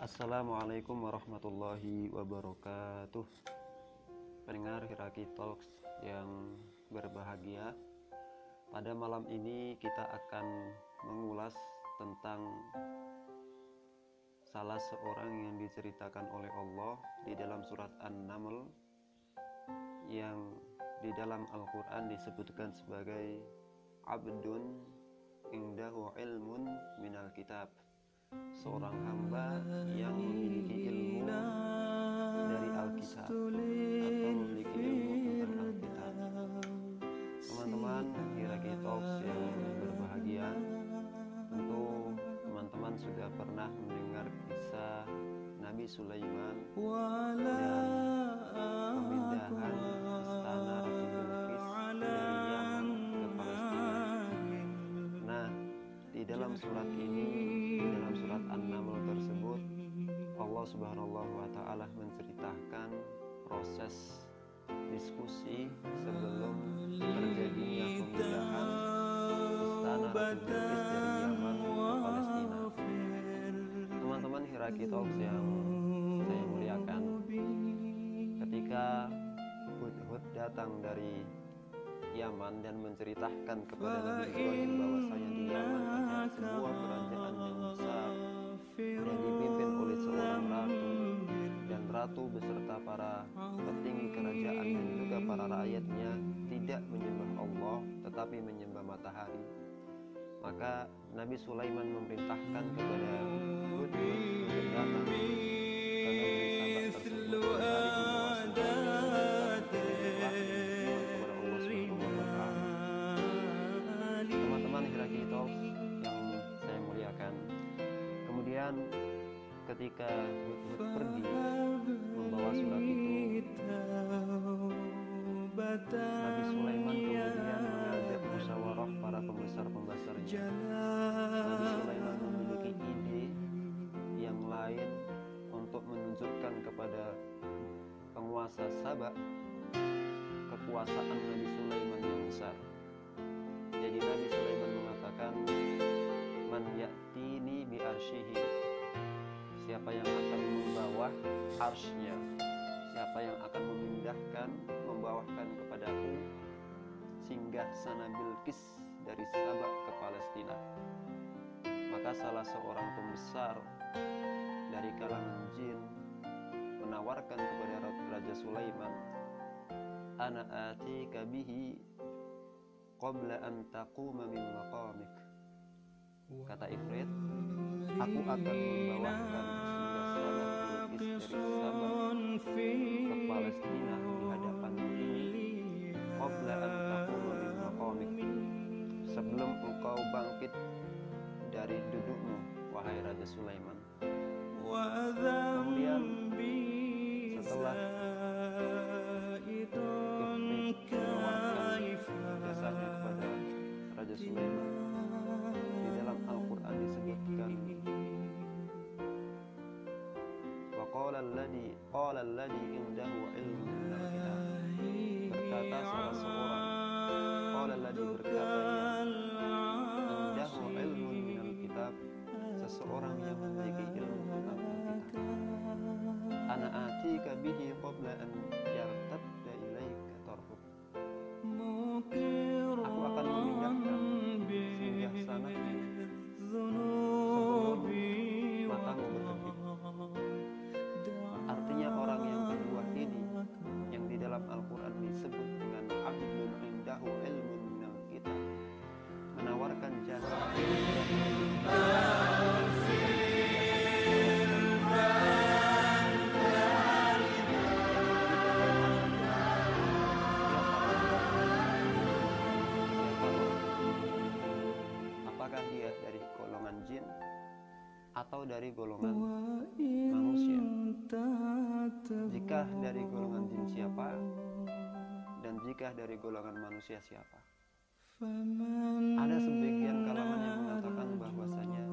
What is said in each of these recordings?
Assalamualaikum warahmatullahi wabarakatuh. Pendengar Hiraki Talks yang berbahagia Pada malam ini kita akan mengulas tentang Salah seorang yang diceritakan oleh Allah di dalam surat An-Naml Yang di dalam Al-Quran disebutkan sebagai Abdun indahu ilmun minal kitab seorang hamba yang memiliki ilmu dari Alkitab atau memiliki ilmu tentang Alkitab. Teman-teman Hiraki Talks yang berbahagia, tentu teman-teman sudah pernah mendengar kisah Nabi Sulaiman dan pemindahan istana Ratu dari Yaman ke Palestina. Nah, di dalam surat ini dalam surat An-Naml tersebut Allah Subhanahu wa taala menceritakan proses diskusi sebelum terjadinya pemindahan istana Ratu dari Yaman ke Palestina. Teman-teman Hiraki Talks yang saya muliakan, ketika Hud-Hud datang dari Yaman dan menceritakan kepada Nabi Ibrahim bahwasanya di Yaman ada sebuah kerajaan yang besar dan dipimpin oleh seorang ratu. Dan ratu beserta para petinggi kerajaan dan juga para rakyatnya tidak menyembah Allah tetapi menyembah matahari. Maka Nabi Sulaiman memerintahkan kepada Hud untuk datang penguasa Sabak kekuasaan Nabi Sulaiman yang besar. Jadi Nabi Sulaiman mengatakan man ya'tini bi siapa yang akan membawa arsnya siapa yang akan memindahkan membawahkan kepadaku singgah sana Bilqis dari Sabak ke Palestina? Maka salah seorang pembesar dari kalangan jin menawarkan kepada Raja Sulaiman ana atika bihi qabla an taquma min maqamik. Kata Ifrit aku akan membawakan singgah sana Bilqis dari Sabah ke Palestina di hadapan ini qabla an taquma min maqamik. Sebelum engkau bangkit dari dudukmu wahai Raja Sulaiman. Kemudian setelah atau dari golongan manusia? jika dari golongan jin siapa dan jika dari golongan manusia siapa? Ada sebagian kalangan yang mengatakan bahwasanya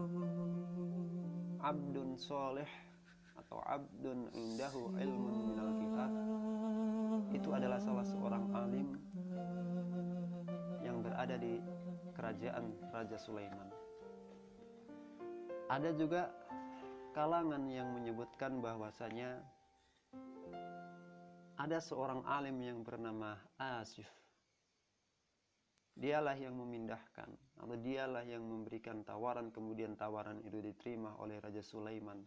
abdun soleh atau abdun indahu ilmun minal kitab. Itu adalah salah seorang alim yang berada di kerajaan Raja Sulaiman. Ada juga kalangan yang menyebutkan bahwasanya ada seorang alim yang bernama Asif. Dialah yang memindahkan atau dialah yang memberikan tawaran kemudian tawaran itu diterima oleh Raja Sulaiman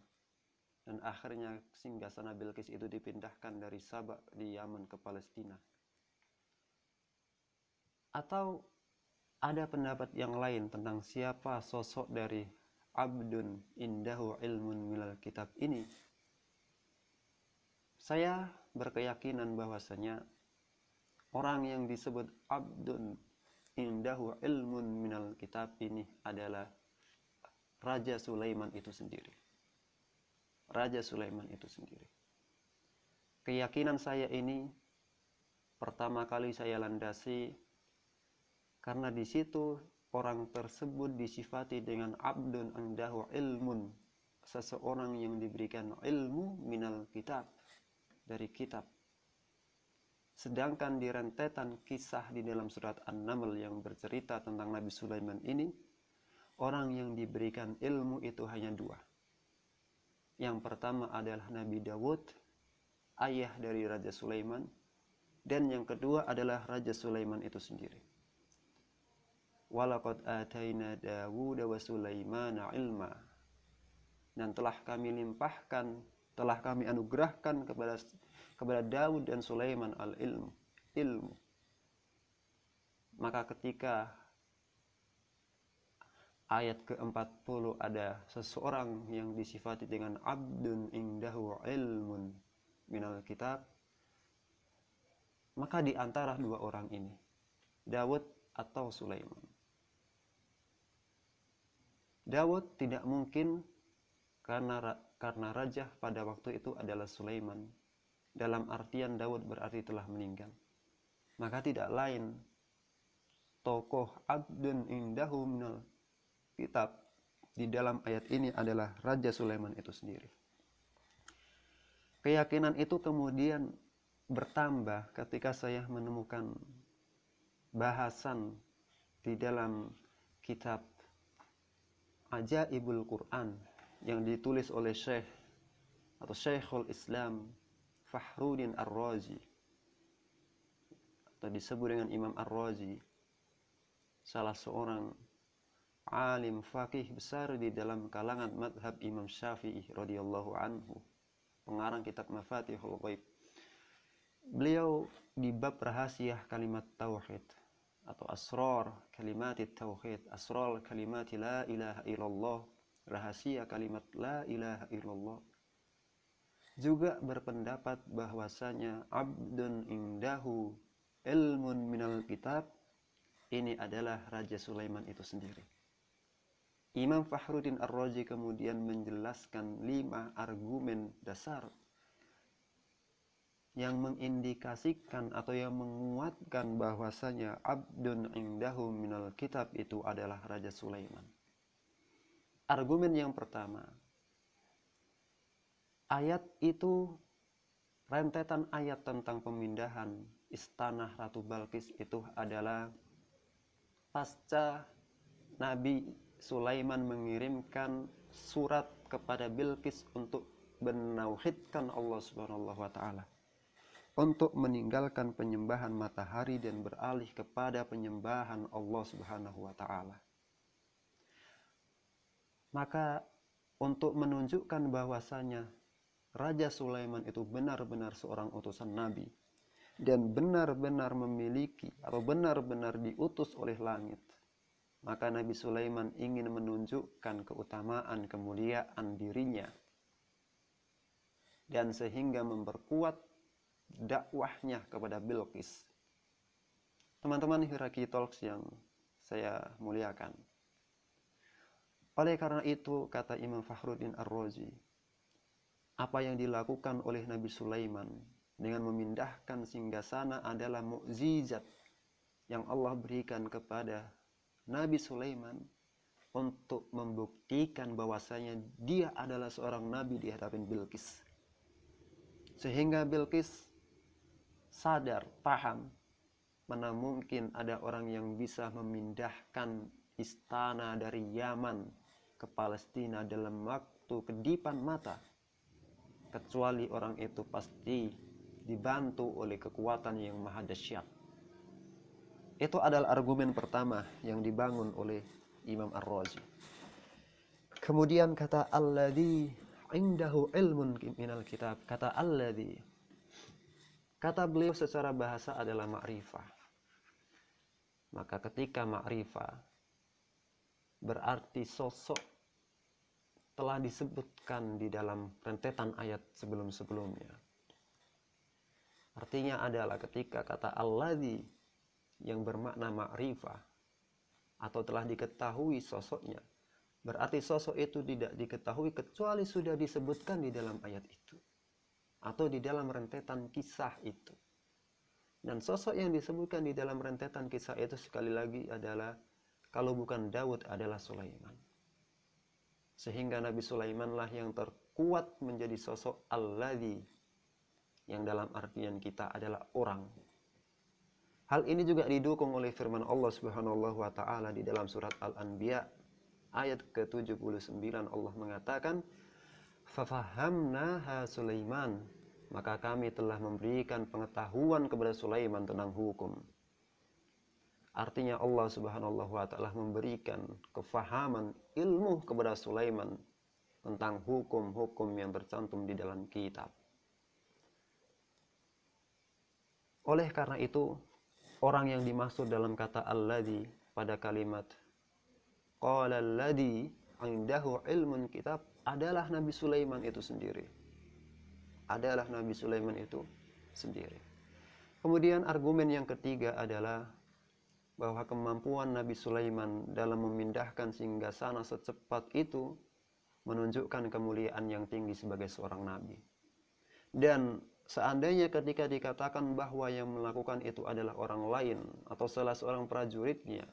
dan akhirnya singgasana Bilqis itu dipindahkan dari Sabah di Yaman ke Palestina. Atau ada pendapat yang lain tentang siapa sosok dari abdun indahu ilmun milal kitab ini. Saya berkeyakinan bahwasanya orang yang disebut abdun indahu ilmun minal kitab ini adalah Raja Sulaiman itu sendiri. Raja Sulaiman itu sendiri. Keyakinan saya ini pertama kali saya landasi karena di situ orang tersebut disifati dengan abdun andahu ilmun. Seseorang yang diberikan ilmu minal kitab dari kitab. Sedangkan di rentetan kisah di dalam surat An-Naml yang bercerita tentang Nabi Sulaiman ini orang yang diberikan ilmu itu hanya dua. Yang pertama adalah Nabi Dawud ayah dari Raja Sulaiman dan yang kedua adalah Raja Sulaiman itu sendiri walaqad ataina Dawud wa Sulaimana ilma. Dan telah kami limpahkan telah kami anugerahkan kepada kepada Daud dan Sulaiman al ilmu ilmu. Maka ketika ayat ke-40 ada seseorang yang disifati dengan abdun indahu ilmun minal kitab maka di antara dua orang ini Daud atau Sulaiman Dawud tidak mungkin karena karena raja pada waktu itu adalah Sulaiman. Dalam artian Dawud berarti telah meninggal. Maka tidak lain tokoh abdun indahu minal kitab di dalam ayat ini adalah Raja Sulaiman itu sendiri. Keyakinan itu kemudian bertambah ketika saya menemukan bahasan di dalam kitab Ajaibul Quran yang ditulis oleh Syekh atau Syekhul Islam Fahruddin Ar-Razi atau disebut dengan Imam Ar-Razi salah seorang alim fakih besar di dalam kalangan madhab Imam Syafi'i radhiyallahu anhu pengarang kitab Mafatihul Ghaib. Beliau di bab rahasia kalimat tauhid atau asrar kalimat tauhid. Asrar kalimat la ilaha illallah. Rahasia kalimat la ilaha illallah. Juga berpendapat bahwasanya abdun indahu ilmun minal kitab. Ini adalah Raja Sulaiman itu sendiri. Imam Fahruddin Ar-Razi kemudian menjelaskan lima argumen dasar yang mengindikasikan atau yang menguatkan bahwasanya abdun indahu minal kitab itu adalah Raja Sulaiman. Argumen yang pertama, ayat itu rentetan ayat tentang pemindahan istana Ratu Balkis itu adalah pasca Nabi Sulaiman mengirimkan surat kepada Bilqis untuk menauhidkan Allah Subhanahu wa taala untuk meninggalkan penyembahan matahari dan beralih kepada penyembahan Allah Subhanahu wa taala. Maka untuk menunjukkan bahwasanya Raja Sulaiman itu benar-benar seorang utusan nabi dan benar-benar memiliki atau benar-benar diutus oleh langit. Maka Nabi Sulaiman ingin menunjukkan keutamaan kemuliaan dirinya dan sehingga memperkuat dakwahnya kepada Bilqis. Teman-teman Hiraki Talks yang saya muliakan. Oleh karena itu, kata Imam Fahruddin Ar-Razi, apa yang dilakukan oleh Nabi Sulaiman dengan memindahkan singgasana adalah mukjizat yang Allah berikan kepada Nabi Sulaiman untuk membuktikan bahwasanya dia adalah seorang nabi di hadapan Bilqis. Sehingga Bilqis sadar, paham, mana mungkin ada orang yang bisa memindahkan istana dari Yaman ke Palestina dalam waktu kedipan mata kecuali orang itu pasti dibantu oleh kekuatan yang maha dahsyat. Itu adalah argumen pertama yang dibangun oleh Imam Ar-Razi. Kemudian kata alladzi indahu ilmun minal kitab. Kata alladzi. Kata beliau secara bahasa adalah ma'rifah. Maka ketika ma'rifah berarti sosok telah disebutkan di dalam rentetan ayat sebelum-sebelumnya. Artinya adalah ketika kata alladzi yang bermakna ma'rifah atau telah diketahui sosoknya, berarti sosok itu tidak diketahui kecuali sudah disebutkan di dalam ayat itu atau di dalam rentetan kisah itu. Dan sosok yang disebutkan di dalam rentetan kisah itu sekali lagi adalah kalau bukan Daud adalah Sulaiman. Sehingga Nabi Sulaimanlah yang terkuat menjadi sosok Alladhi yang dalam artian kita adalah orang. Hal ini juga didukung oleh firman Allah Subhanahu wa taala di dalam surat Al-Anbiya ayat ke-79 Allah mengatakan fafahamnaha Sulaiman maka kami telah memberikan pengetahuan kepada Sulaiman tentang hukum. Artinya Allah Subhanahu wa taala memberikan kefahaman ilmu kepada Sulaiman tentang hukum-hukum yang tercantum di dalam kitab. Oleh karena itu orang yang dimaksud dalam kata alladhi pada kalimat qala alladhi indahu ilmun kitab adalah Nabi Sulaiman itu sendiri. Adalah Nabi Sulaiman itu sendiri. Kemudian argumen yang ketiga adalah bahwa kemampuan Nabi Sulaiman dalam memindahkan singgasana secepat itu menunjukkan kemuliaan yang tinggi sebagai seorang nabi. Dan seandainya ketika dikatakan bahwa yang melakukan itu adalah orang lain atau salah seorang prajuritnya,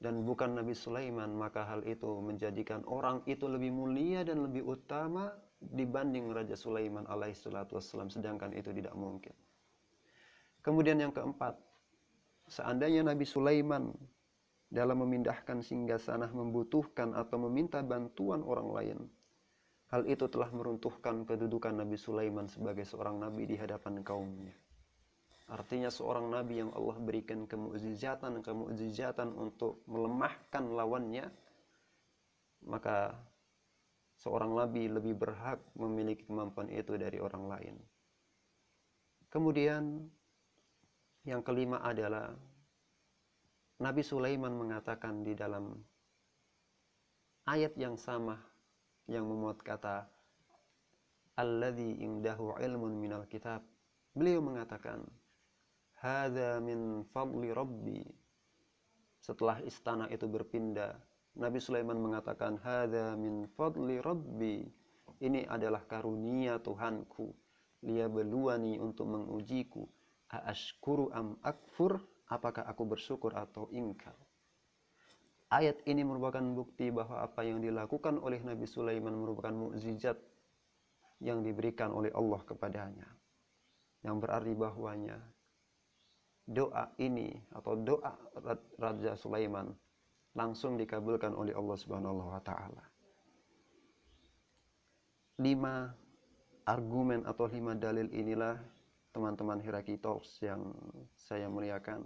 dan bukan Nabi Sulaiman, maka hal itu menjadikan orang itu lebih mulia dan lebih utama dibanding Raja Sulaiman alaihissalatu wassalam, sedangkan itu tidak mungkin. Kemudian yang keempat, seandainya Nabi Sulaiman dalam memindahkan singgasana membutuhkan atau meminta bantuan orang lain, hal itu telah meruntuhkan kedudukan Nabi Sulaiman sebagai seorang nabi di hadapan kaumnya. Artinya seorang nabi yang Allah berikan kemukjizatan-kemukjizatan untuk melemahkan lawannya, maka seorang nabi lebih berhak memiliki kemampuan itu dari orang lain. Kemudian yang kelima adalah Nabi Sulaiman mengatakan di dalam ayat yang sama yang memuat kata Alladhi indahu ilmun minal kitab. Beliau mengatakan Hada min fadli rabbi. Setelah istana itu berpindah, Nabi Sulaiman mengatakan, Hada min fadli rabbi. Ini adalah karunia Tuhanku. beluani untuk mengujiku. Aashkuru am akfur. Apakah aku bersyukur atau ingkar? Ayat ini merupakan bukti bahwa apa yang dilakukan oleh Nabi Sulaiman merupakan mukjizat yang diberikan oleh Allah kepadanya. Yang berarti bahwanya doa ini atau doa Raja Sulaiman langsung dikabulkan oleh Allah Subhanahu wa taala. Lima argumen atau lima dalil inilah teman-teman Hiraki Talks yang saya muliakan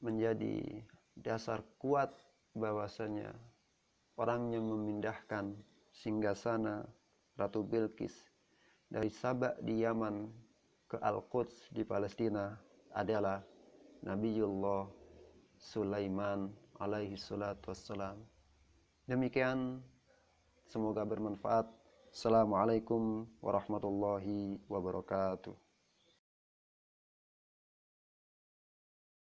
menjadi dasar kuat bahwasanya orang yang memindahkan singgasana Ratu Bilqis dari Sabak di Yaman ke Al-Quds di Palestina adalah Nabiullah Sulaiman alaihi salatu wassalam. Demikian semoga bermanfaat. Assalamualaikum warahmatullahi wabarakatuh.